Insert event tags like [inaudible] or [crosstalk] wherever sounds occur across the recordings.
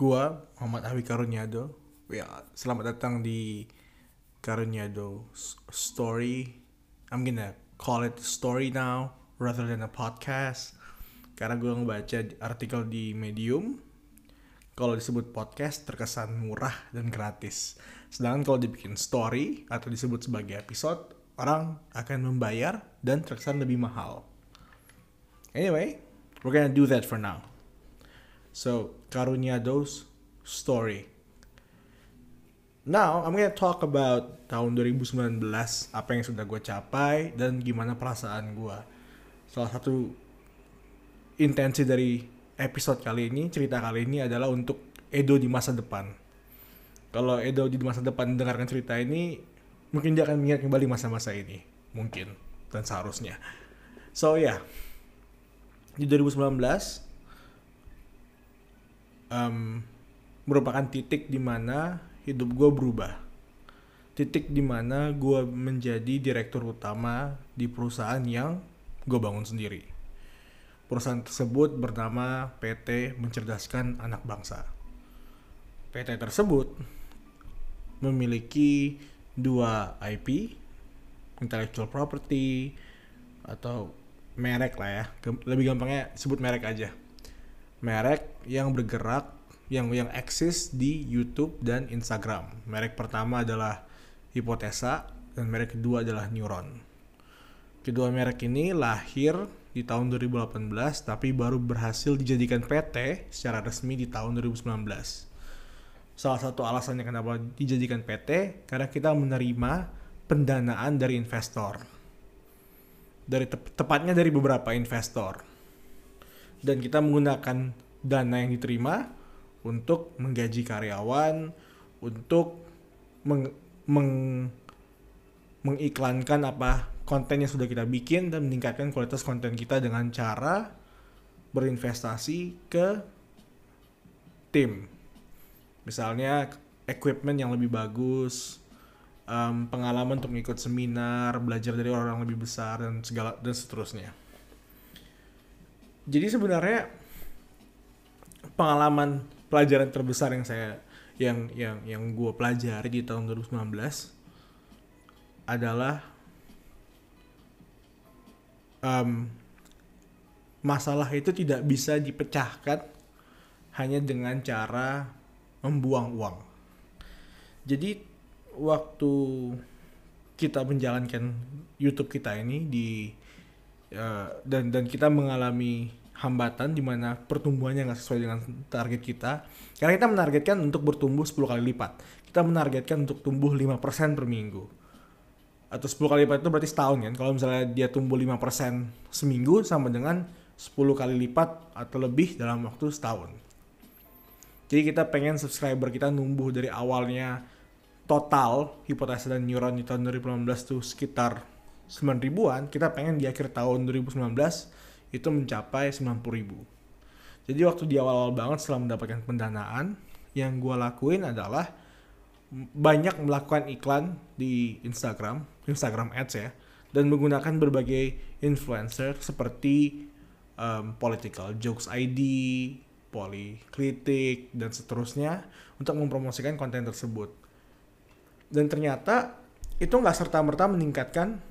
Gua Muhammad Ahwi Karunyado. Ya, selamat datang di Karunyado Story. I'm gonna call it story now rather than a podcast. Karena gue ngebaca artikel di Medium. Kalau disebut podcast terkesan murah dan gratis. Sedangkan kalau dibikin story atau disebut sebagai episode, orang akan membayar dan terkesan lebih mahal. Anyway, we're gonna do that for now. So, Karunia Dos story. Now, I'm gonna talk about tahun 2019, apa yang sudah gue capai, dan gimana perasaan gue. Salah satu intensi dari episode kali ini, cerita kali ini adalah untuk Edo di masa depan. Kalau Edo di masa depan mendengarkan cerita ini, mungkin dia akan mengingat kembali masa-masa ini. Mungkin, dan seharusnya. So, ya. Yeah. Di 2019, um, merupakan titik di mana hidup gue berubah. Titik di mana gue menjadi direktur utama di perusahaan yang gue bangun sendiri. Perusahaan tersebut bernama PT Mencerdaskan Anak Bangsa. PT tersebut memiliki dua IP, intellectual property, atau merek lah ya. Lebih gampangnya sebut merek aja merek yang bergerak yang yang eksis di YouTube dan Instagram. Merek pertama adalah Hipotesa dan merek kedua adalah Neuron. Kedua merek ini lahir di tahun 2018 tapi baru berhasil dijadikan PT secara resmi di tahun 2019. Salah satu alasannya kenapa dijadikan PT karena kita menerima pendanaan dari investor. Dari te tepatnya dari beberapa investor dan kita menggunakan dana yang diterima untuk menggaji karyawan, untuk meng, meng, mengiklankan apa konten yang sudah kita bikin dan meningkatkan kualitas konten kita dengan cara berinvestasi ke tim. Misalnya equipment yang lebih bagus, um, pengalaman untuk mengikut seminar, belajar dari orang-orang lebih besar dan segala dan seterusnya jadi sebenarnya pengalaman pelajaran terbesar yang saya yang yang yang gue pelajari di tahun 2019 adalah um, masalah itu tidak bisa dipecahkan hanya dengan cara membuang uang. Jadi waktu kita menjalankan YouTube kita ini di uh, dan dan kita mengalami hambatan di mana pertumbuhannya nggak sesuai dengan target kita. Karena kita menargetkan untuk bertumbuh 10 kali lipat. Kita menargetkan untuk tumbuh 5% per minggu. Atau 10 kali lipat itu berarti setahun kan. Kalau misalnya dia tumbuh 5% seminggu sama dengan 10 kali lipat atau lebih dalam waktu setahun. Jadi kita pengen subscriber kita numbuh dari awalnya total hipotesa dan neuron di tahun 2018 itu sekitar 9 ribuan, kita pengen di akhir tahun 2019 itu mencapai 90 ribu. Jadi waktu di awal-awal banget setelah mendapatkan pendanaan, yang gue lakuin adalah banyak melakukan iklan di Instagram, Instagram Ads ya, dan menggunakan berbagai influencer seperti um, Political Jokes ID, Polikritik, dan seterusnya untuk mempromosikan konten tersebut. Dan ternyata itu nggak serta-merta meningkatkan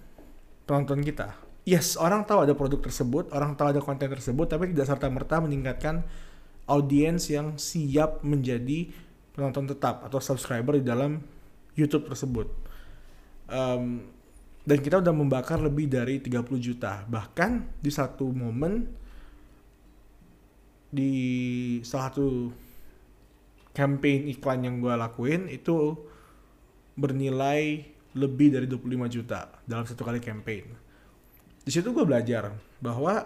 penonton kita. Yes, orang tahu ada produk tersebut, orang tahu ada konten tersebut, tapi tidak serta-merta meningkatkan audiens yang siap menjadi penonton tetap atau subscriber di dalam YouTube tersebut. Um, dan kita udah membakar lebih dari 30 juta. Bahkan di satu momen di salah satu campaign iklan yang gue lakuin itu bernilai lebih dari 25 juta dalam satu kali campaign. Di situ gue belajar bahwa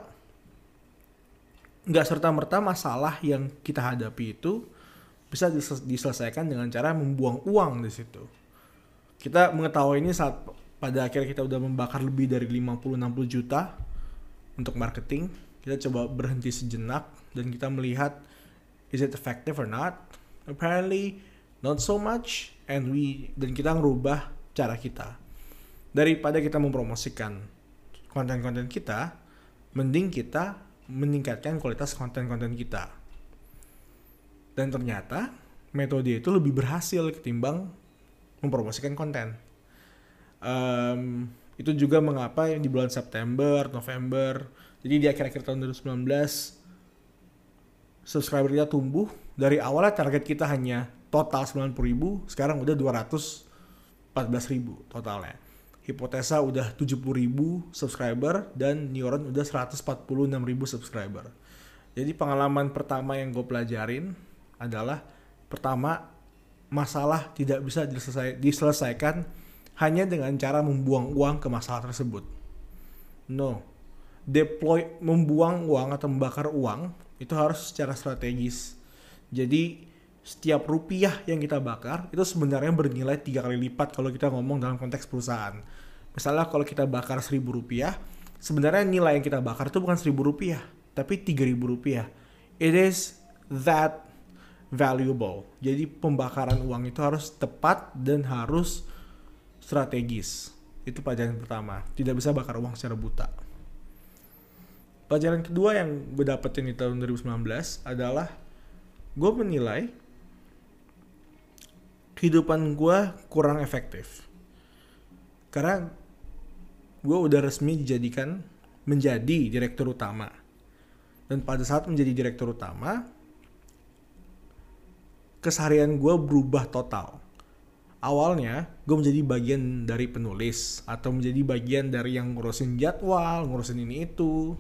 nggak serta merta masalah yang kita hadapi itu bisa diselesaikan dengan cara membuang uang di situ. Kita mengetahui ini saat pada akhirnya kita udah membakar lebih dari 50-60 juta untuk marketing. Kita coba berhenti sejenak dan kita melihat is it effective or not? Apparently not so much and we dan kita ngerubah cara kita. Daripada kita mempromosikan konten-konten kita, mending kita meningkatkan kualitas konten-konten kita. dan ternyata metode itu lebih berhasil ketimbang mempromosikan konten um, itu juga mengapa di bulan September November jadi di akhir-akhir tahun 2019 subscriber kita tumbuh dari awalnya target kita hanya total 90 ribu sekarang udah 214 ribu totalnya Hipotesa udah 70 ribu subscriber dan Neuron udah 146 ribu subscriber. Jadi pengalaman pertama yang gue pelajarin adalah pertama masalah tidak bisa diselesai, diselesaikan hanya dengan cara membuang uang ke masalah tersebut. No, deploy membuang uang atau membakar uang itu harus secara strategis. Jadi setiap rupiah yang kita bakar itu sebenarnya bernilai tiga kali lipat kalau kita ngomong dalam konteks perusahaan. Misalnya kalau kita bakar seribu rupiah, sebenarnya nilai yang kita bakar itu bukan seribu rupiah, tapi tiga ribu rupiah. It is that valuable. Jadi pembakaran uang itu harus tepat dan harus strategis. Itu pelajaran pertama. Tidak bisa bakar uang secara buta. Pelajaran kedua yang gue dapetin di tahun 2019 adalah gue menilai kehidupan gue kurang efektif. Karena gue udah resmi dijadikan menjadi direktur utama. Dan pada saat menjadi direktur utama, keseharian gue berubah total. Awalnya, gue menjadi bagian dari penulis, atau menjadi bagian dari yang ngurusin jadwal, ngurusin ini itu.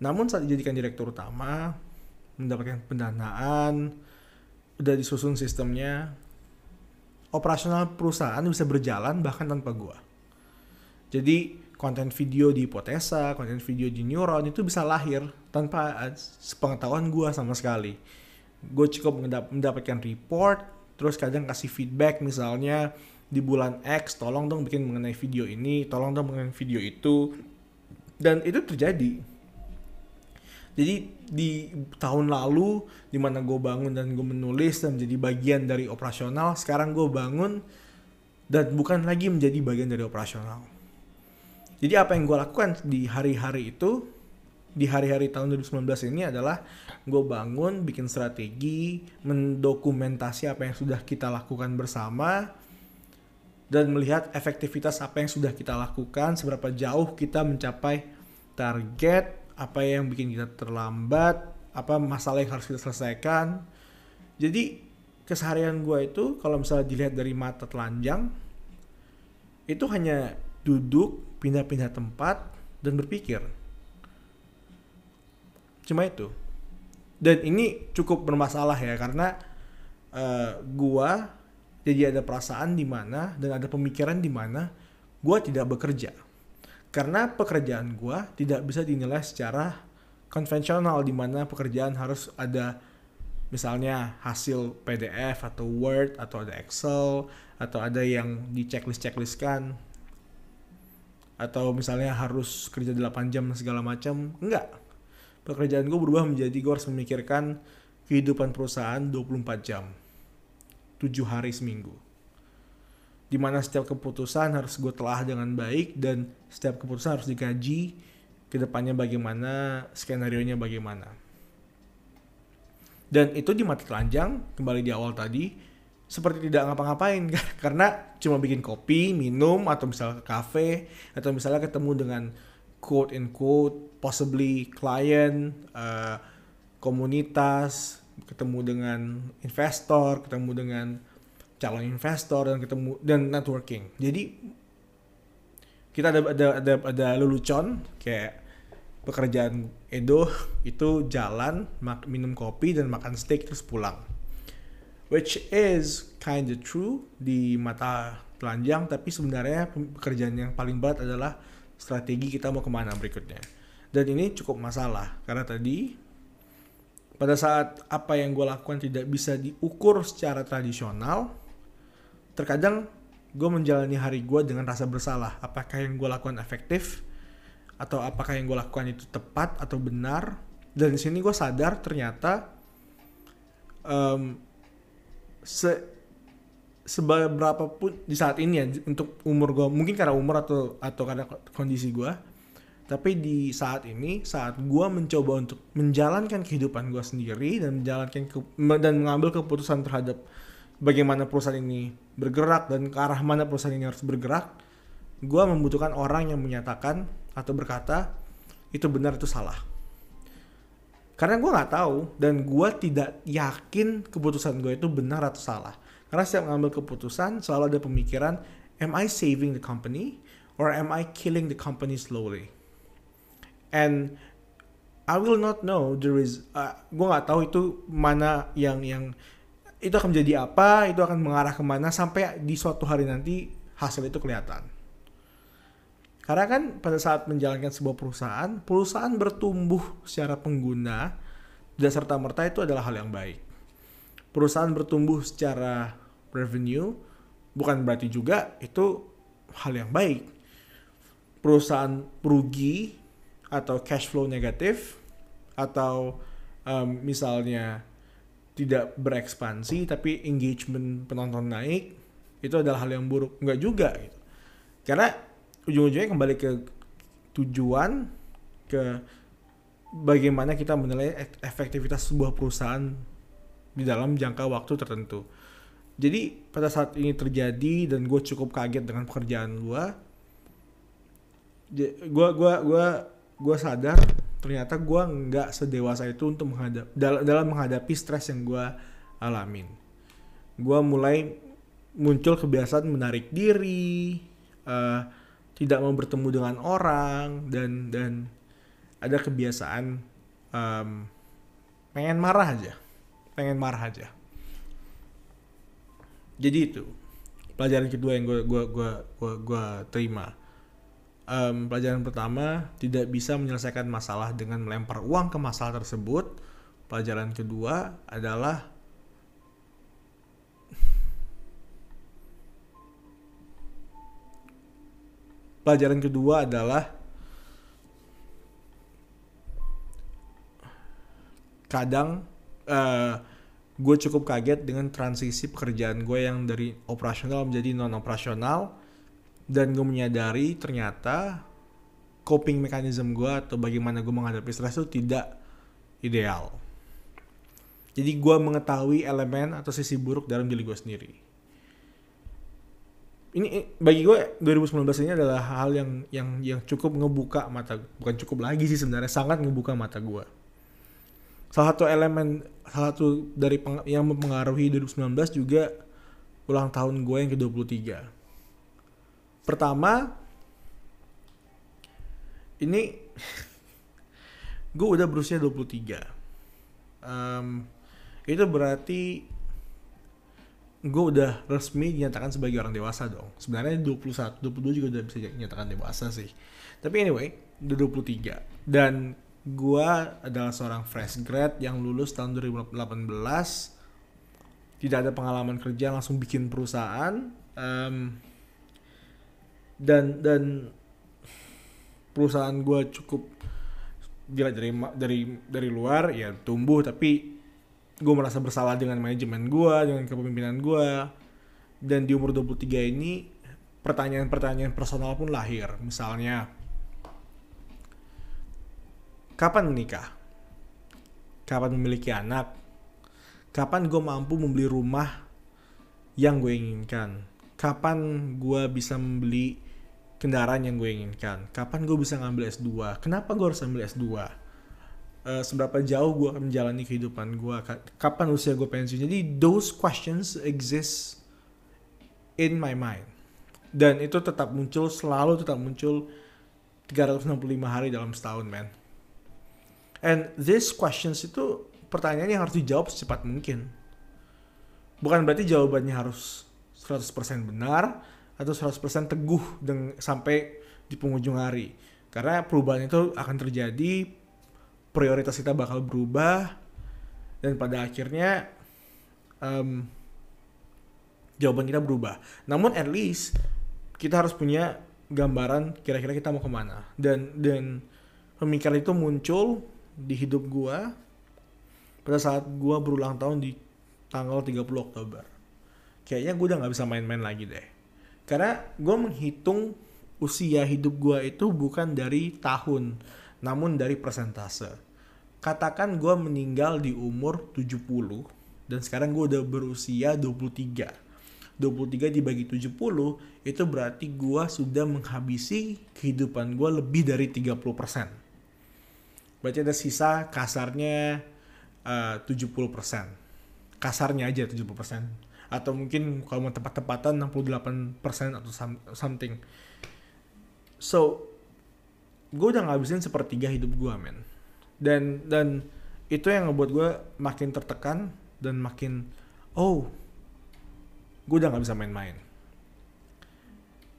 Namun saat dijadikan direktur utama, mendapatkan pendanaan, udah disusun sistemnya, operasional perusahaan bisa berjalan bahkan tanpa gua. Jadi konten video di Hipotesa, konten video di Neuron itu bisa lahir tanpa sepengetahuan gua sama sekali. Gue cukup mendapatkan report, terus kadang kasih feedback misalnya di bulan X tolong dong bikin mengenai video ini, tolong dong mengenai video itu. Dan itu terjadi jadi di tahun lalu di mana gue bangun dan gue menulis dan menjadi bagian dari operasional, sekarang gue bangun dan bukan lagi menjadi bagian dari operasional. Jadi apa yang gue lakukan di hari-hari itu, di hari-hari tahun 2019 ini adalah gue bangun, bikin strategi, mendokumentasi apa yang sudah kita lakukan bersama, dan melihat efektivitas apa yang sudah kita lakukan, seberapa jauh kita mencapai target, apa yang bikin kita terlambat, apa masalah yang harus kita selesaikan. Jadi keseharian gue itu kalau misalnya dilihat dari mata telanjang, itu hanya duduk, pindah-pindah tempat, dan berpikir. Cuma itu. Dan ini cukup bermasalah ya, karena uh, gua jadi ada perasaan di mana dan ada pemikiran di mana gua tidak bekerja karena pekerjaan gue tidak bisa dinilai secara konvensional di mana pekerjaan harus ada misalnya hasil PDF atau Word atau ada Excel atau ada yang di checklist checklistkan atau misalnya harus kerja 8 jam segala macam. Enggak. Pekerjaan gue berubah menjadi gue harus memikirkan kehidupan perusahaan 24 jam. 7 hari seminggu di mana setiap keputusan harus gue telah dengan baik dan setiap keputusan harus dikaji ke depannya bagaimana skenario nya bagaimana. Dan itu di mata telanjang kembali di awal tadi seperti tidak ngapa-ngapain [laughs] karena cuma bikin kopi minum atau misalnya ke cafe atau misalnya ketemu dengan quote in quote possibly client uh, komunitas ketemu dengan investor ketemu dengan calon investor dan ketemu dan networking. Jadi kita ada ada ada, ada lelucon kayak pekerjaan Edo [laughs] itu jalan, mak, minum kopi dan makan steak terus pulang. Which is kind of true di mata telanjang, tapi sebenarnya pekerjaan yang paling berat adalah strategi kita mau ke mana berikutnya. Dan ini cukup masalah karena tadi pada saat apa yang gue lakukan tidak bisa diukur secara tradisional, terkadang gue menjalani hari gue dengan rasa bersalah. Apakah yang gue lakukan efektif? Atau apakah yang gue lakukan itu tepat atau benar? Dan di sini gue sadar ternyata um, se seberapa pun di saat ini ya untuk umur gue mungkin karena umur atau atau karena kondisi gue Tapi di saat ini, saat gue mencoba untuk menjalankan kehidupan gue sendiri dan menjalankan ke, dan mengambil keputusan terhadap bagaimana perusahaan ini bergerak dan ke arah mana perusahaan ini harus bergerak, gue membutuhkan orang yang menyatakan atau berkata itu benar itu salah. Karena gue nggak tahu dan gue tidak yakin keputusan gue itu benar atau salah. Karena setiap mengambil keputusan selalu ada pemikiran, am I saving the company or am I killing the company slowly? and I will not know there is uh, gue nggak tahu itu mana yang yang itu akan menjadi apa itu akan mengarah ke mana sampai di suatu hari nanti hasil itu kelihatan. Karena kan pada saat menjalankan sebuah perusahaan perusahaan bertumbuh secara pengguna tidak serta merta itu adalah hal yang baik. Perusahaan bertumbuh secara revenue bukan berarti juga itu hal yang baik. Perusahaan rugi atau cash flow negatif atau um, misalnya tidak berekspansi tapi engagement penonton naik itu adalah hal yang buruk. Nggak juga gitu. Karena ujung-ujungnya kembali ke tujuan ke bagaimana kita menilai efektivitas sebuah perusahaan di dalam jangka waktu tertentu. Jadi pada saat ini terjadi dan gue cukup kaget dengan pekerjaan gue gue gue gue gue sadar ternyata gue nggak sedewasa itu untuk menghadap dalam, dalam menghadapi stres yang gue alamin. Gue mulai muncul kebiasaan menarik diri uh, tidak mau bertemu dengan orang dan dan ada kebiasaan um, pengen marah aja pengen marah aja. Jadi itu pelajaran kedua yang gue gua gua gua gua terima um, pelajaran pertama tidak bisa menyelesaikan masalah dengan melempar uang ke masalah tersebut. Pelajaran kedua adalah pelajaran kedua adalah kadang uh, gue cukup kaget dengan transisi pekerjaan gue yang dari operasional menjadi non operasional dan gue menyadari ternyata coping mechanism gue atau bagaimana gue menghadapi stres itu tidak ideal. Jadi gue mengetahui elemen atau sisi buruk dalam diri gue sendiri. Ini bagi gue 2019 ini adalah hal yang yang yang cukup ngebuka mata bukan cukup lagi sih sebenarnya sangat ngebuka mata gue. Salah satu elemen salah satu dari peng, yang mempengaruhi 2019 juga ulang tahun gue yang ke-23 Pertama, ini gue udah berusia 23. Um, itu berarti gue udah resmi dinyatakan sebagai orang dewasa dong. Sebenarnya 21, 22 juga udah bisa dinyatakan dewasa sih. Tapi anyway, udah 23. Dan gue adalah seorang fresh grad yang lulus tahun 2018. Tidak ada pengalaman kerja, langsung bikin perusahaan. Um, dan dan perusahaan gue cukup gila dari dari dari luar ya tumbuh tapi gue merasa bersalah dengan manajemen gue dengan kepemimpinan gue dan di umur 23 ini pertanyaan-pertanyaan personal pun lahir. Misalnya kapan menikah? Kapan memiliki anak? Kapan gue mampu membeli rumah yang gue inginkan? Kapan gue bisa membeli kendaraan yang gue inginkan. Kapan gue bisa ngambil S2 kenapa gue harus ambil S2 uh, eh, seberapa jauh gue akan menjalani kehidupan gue? Kapan usia gue pensiun? Jadi those questions exist in my mind. Dan itu tetap muncul selalu tetap muncul 365 hari dalam setahun man. And these questions itu pertanyaan yang harus dijawab secepat mungkin. Bukan berarti jawabannya harus 100% benar atau 100% teguh dengan sampai di penghujung hari. Karena perubahan itu akan terjadi, prioritas kita bakal berubah, dan pada akhirnya um, jawaban kita berubah. Namun at least kita harus punya gambaran kira-kira kita mau ke mana. Dan dan pemikiran itu muncul di hidup gua pada saat gua berulang tahun di tanggal 30 Oktober. Kayaknya gue udah gak bisa main-main lagi deh karena gue menghitung usia hidup gue itu bukan dari tahun, namun dari persentase. Katakan gue meninggal di umur 70 dan sekarang gue udah berusia 23. 23 dibagi 70 itu berarti gue sudah menghabisi kehidupan gue lebih dari 30%. Berarti ada sisa kasarnya uh, 70%. Kasarnya aja 70%. Atau mungkin kalau mau tepat-tepatan 68% atau something. So, gue udah ngabisin sepertiga hidup gue men. Dan dan itu yang ngebuat gue makin tertekan dan makin oh gue udah gak bisa main-main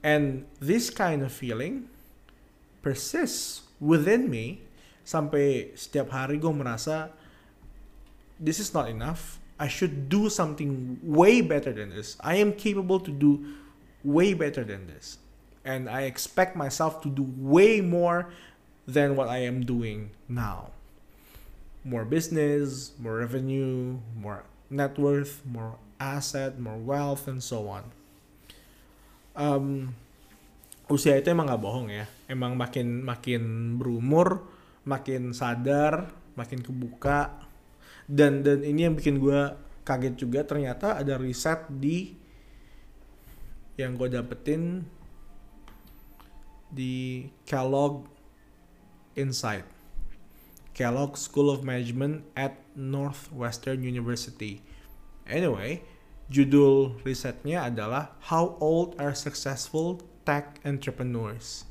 and this kind of feeling persists within me sampai setiap hari gue merasa this is not enough I should do something way better than this I am capable to do way better than this and I expect myself to do way more than what I am doing now more business, more revenue, more net worth, more asset, more wealth, and so on. Um, usia itu emang gak bohong ya. Emang makin makin berumur, makin sadar, makin kebuka. Dan dan ini yang bikin gue kaget juga ternyata ada riset di yang gue dapetin di Kellogg Insight Kellogg School of Management at Northwestern University. Anyway, judul risetnya adalah How Old Are Successful Tech Entrepreneurs.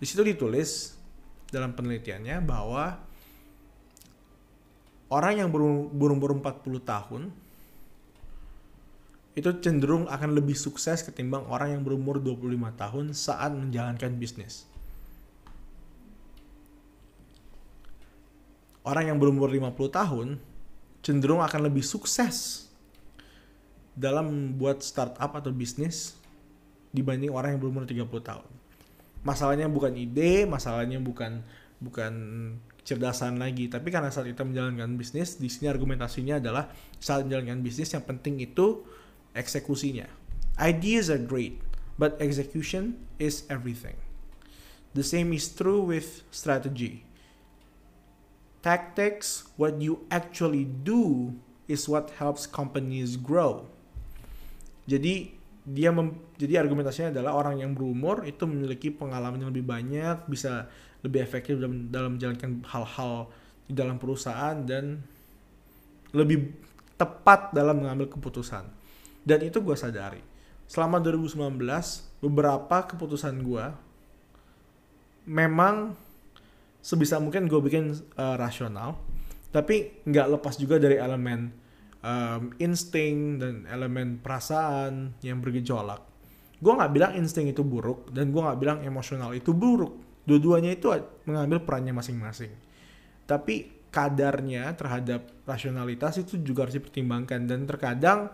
Di situ ditulis dalam penelitiannya bahwa orang yang berumur 40 tahun itu cenderung akan lebih sukses ketimbang orang yang berumur 25 tahun saat menjalankan bisnis. orang yang berumur 50 tahun cenderung akan lebih sukses dalam membuat startup atau bisnis dibanding orang yang berumur 30 tahun. Masalahnya bukan ide, masalahnya bukan bukan cerdasan lagi, tapi karena saat kita menjalankan bisnis, di sini argumentasinya adalah saat menjalankan bisnis yang penting itu eksekusinya. Ideas are great, but execution is everything. The same is true with strategy Tactics, what you actually do is what helps companies grow. Jadi dia mem, jadi argumentasinya adalah orang yang berumur itu memiliki pengalaman yang lebih banyak, bisa lebih efektif dalam dalam menjalankan hal-hal di dalam perusahaan dan lebih tepat dalam mengambil keputusan. Dan itu gue sadari. Selama 2019, beberapa keputusan gue memang sebisa mungkin gue bikin uh, rasional tapi nggak lepas juga dari elemen um, insting dan elemen perasaan yang bergejolak gue nggak bilang insting itu buruk dan gue nggak bilang emosional itu buruk dua-duanya itu mengambil perannya masing-masing. Tapi kadarnya terhadap rasionalitas itu juga harus dipertimbangkan. Dan terkadang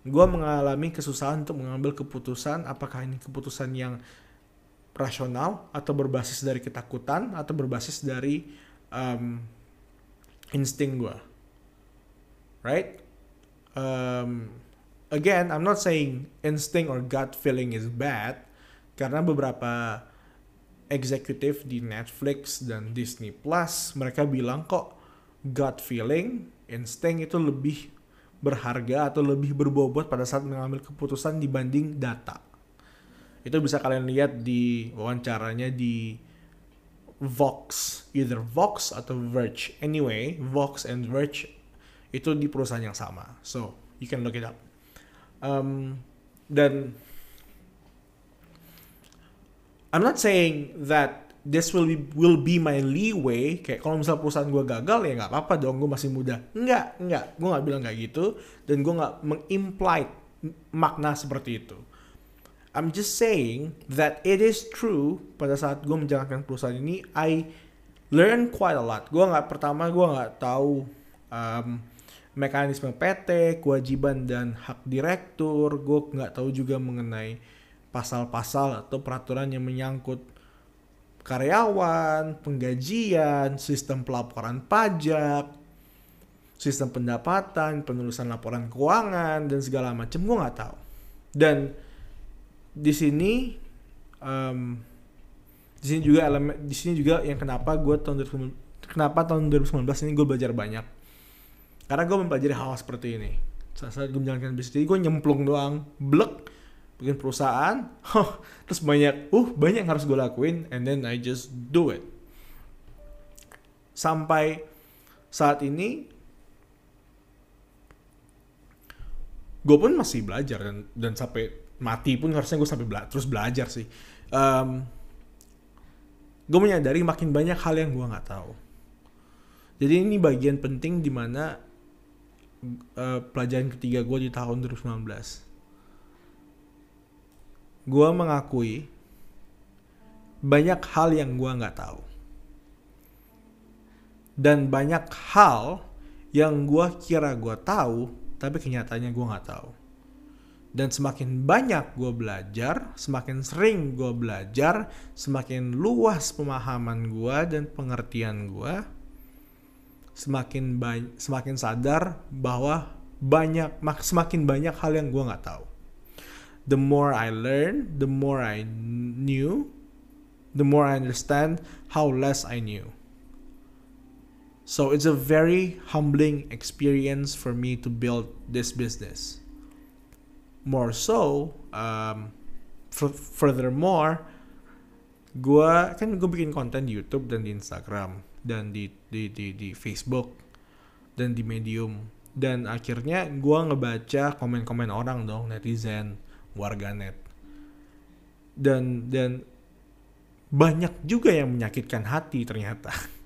gue mengalami kesusahan untuk mengambil keputusan apakah ini keputusan yang rasional atau berbasis dari ketakutan atau berbasis dari um, insting gue right? Um, again I'm not saying instinct or gut feeling is bad karena beberapa eksekutif di Netflix dan Disney Plus mereka bilang kok gut feeling insting itu lebih berharga atau lebih berbobot pada saat mengambil keputusan dibanding data itu bisa kalian lihat di wawancaranya di Vox, either Vox atau Verge. Anyway, Vox and Verge itu di perusahaan yang sama. So, you can look it up. Um, dan I'm not saying that this will be will be my leeway kayak kalau misal perusahaan gue gagal ya nggak apa-apa dong gue masih muda nggak nggak gue nggak bilang kayak gitu dan gue nggak mengimply makna seperti itu I'm just saying that it is true pada saat gue menjalankan perusahaan ini I learn quite a lot. Gue nggak pertama gue nggak tahu um, mekanisme PT, kewajiban dan hak direktur. Gue nggak tahu juga mengenai pasal-pasal atau peraturan yang menyangkut karyawan, penggajian, sistem pelaporan pajak, sistem pendapatan, penulisan laporan keuangan dan segala macam. Gue nggak tahu. Dan di sini um, di sini juga elemen di sini juga yang kenapa gue tahun 2019, kenapa tahun 2019 ini gue belajar banyak? Karena gue mempelajari hal, hal seperti ini. Saat, saat gue menjalankan bisnis jadi gue nyemplung doang blek bikin perusahaan huh, [laughs] terus banyak uh banyak yang harus gue lakuin and then I just do it. Sampai saat ini gue pun masih belajar dan dan sampai mati pun harusnya gue sampai bela terus belajar sih. Um, gue menyadari makin banyak hal yang gue nggak tahu. Jadi ini bagian penting di mana uh, pelajaran ketiga gue di tahun 2019 gue mengakui banyak hal yang gue nggak tahu. Dan banyak hal yang gue kira gue tahu tapi kenyataannya gue nggak tahu. Dan semakin banyak gue belajar semakin sering gue belajar semakin luas pemahaman gue dan pengertian gue semakin semakin sadar bahwa banyak semakin banyak hal yang gue nggak tahu the more I learn, the more I knew, the more I understand how less I knew. So it's a very humbling experience for me to build this business. More so, um, furthermore, gue kan gue bikin konten di YouTube dan di Instagram dan di di di, di Facebook dan di Medium dan akhirnya gue ngebaca komen-komen orang dong netizen warganet. Dan dan banyak juga yang menyakitkan hati ternyata. [laughs]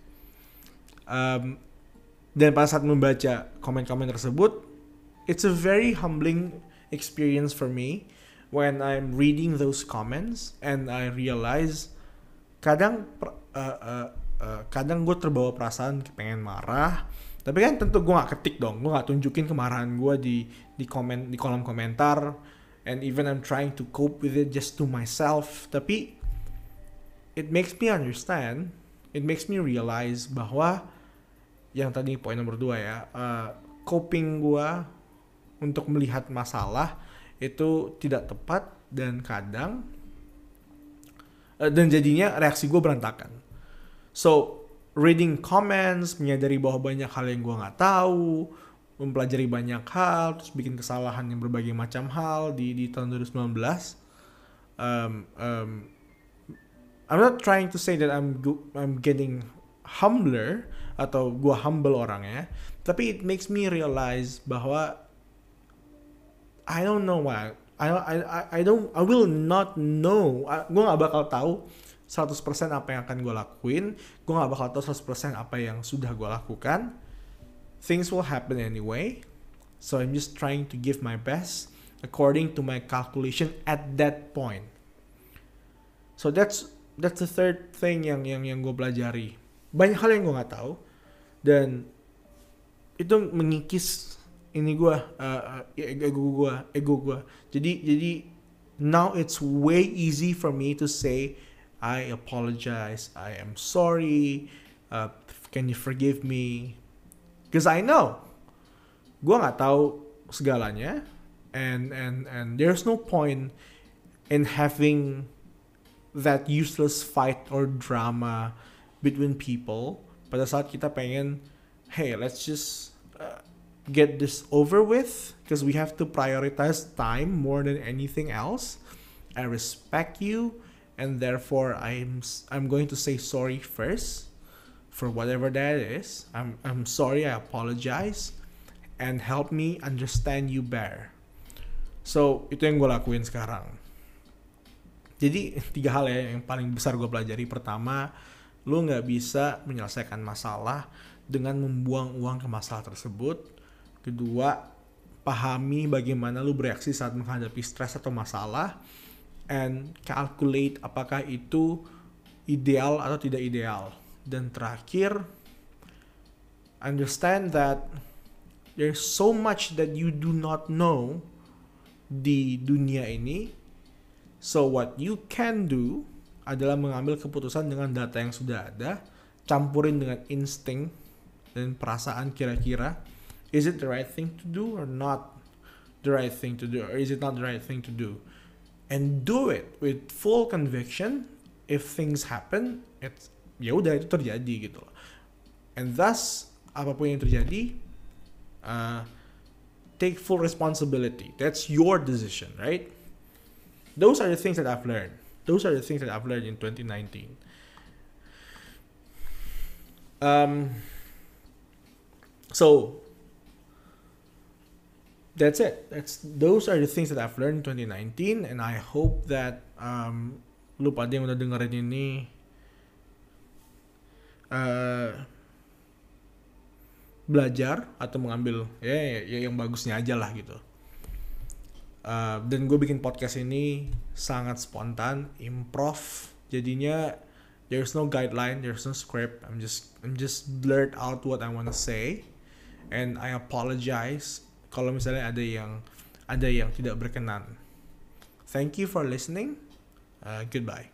Um, dan pada saat membaca komen-komen tersebut it's a very humbling experience for me when I'm reading those comments and I realize kadang uh, uh, uh, kadang gue terbawa perasaan pengen marah tapi kan tentu gue gak ketik dong gue gak tunjukin kemarahan gue di di komen di kolom komentar and even I'm trying to cope with it just to myself. Tapi it makes me understand it makes me realize bahwa yang tadi poin nomor dua ya uh, coping gue untuk melihat masalah itu tidak tepat dan kadang uh, dan jadinya reaksi gue berantakan. So reading comments menyadari bahwa banyak hal yang gue nggak tahu mempelajari banyak hal terus bikin kesalahan yang berbagai macam hal di di tahun 2019 um, um, I'm not trying to say that I'm I'm getting humbler atau gua humble orangnya tapi it makes me realize bahwa I don't know why. I I I don't I will not know. Gue nggak bakal tahu 100% apa yang akan gue lakuin. Gue nggak bakal tahu 100% apa yang sudah gue lakukan things will happen anyway. So I'm just trying to give my best according to my calculation at that point. So that's that's the third thing yang yang yang gue pelajari. Banyak hal yang gue nggak tahu dan itu mengikis ini gue uh, ego gue ego gue. Jadi jadi now it's way easy for me to say I apologize, I am sorry, uh, can you forgive me, Cause I know, gue nggak tahu segalanya, and and and there's no point in having that useless fight or drama between people. Pada saat kita pengen, hey, let's just uh, get this over with, because we have to prioritize time more than anything else. I respect you, and therefore I'm I'm going to say sorry first for whatever that is. I'm I'm sorry, I apologize and help me understand you better. So, itu yang gue lakuin sekarang. Jadi, [laughs] tiga hal ya yang paling besar gue pelajari. Pertama, lu nggak bisa menyelesaikan masalah dengan membuang uang ke masalah tersebut. Kedua, pahami bagaimana lu bereaksi saat menghadapi stres atau masalah. And calculate apakah itu ideal atau tidak ideal dan terakhir, understand that there's so much that you do not know di dunia ini. So what you can do adalah mengambil keputusan dengan data yang sudah ada, campurin dengan insting dan perasaan kira-kira is it the right thing to do or not the right thing to do or is it not the right thing to do and do it with full conviction if things happen it's ya udah itu terjadi gitu loh. And thus apa pun yang terjadi uh, take full responsibility. That's your decision right? Those are the things that I've learned. Those are the things that I've learned in 2019 um, so that's it. That's those are the things that I've learned in 2019, and I hope that um, lu pada yang udah dengerin ini uh, belajar atau mengambil ya, ya, ya yang bagusnya aja lah gitu. Uh, dan gue bikin podcast ini sangat spontan, improv, jadinya there's no guideline, there's no script. I'm just I'm just blurt out what I wanna say, and I apologize kalau misalnya ada yang ada yang tidak berkenan. Thank you for listening. Uh, goodbye.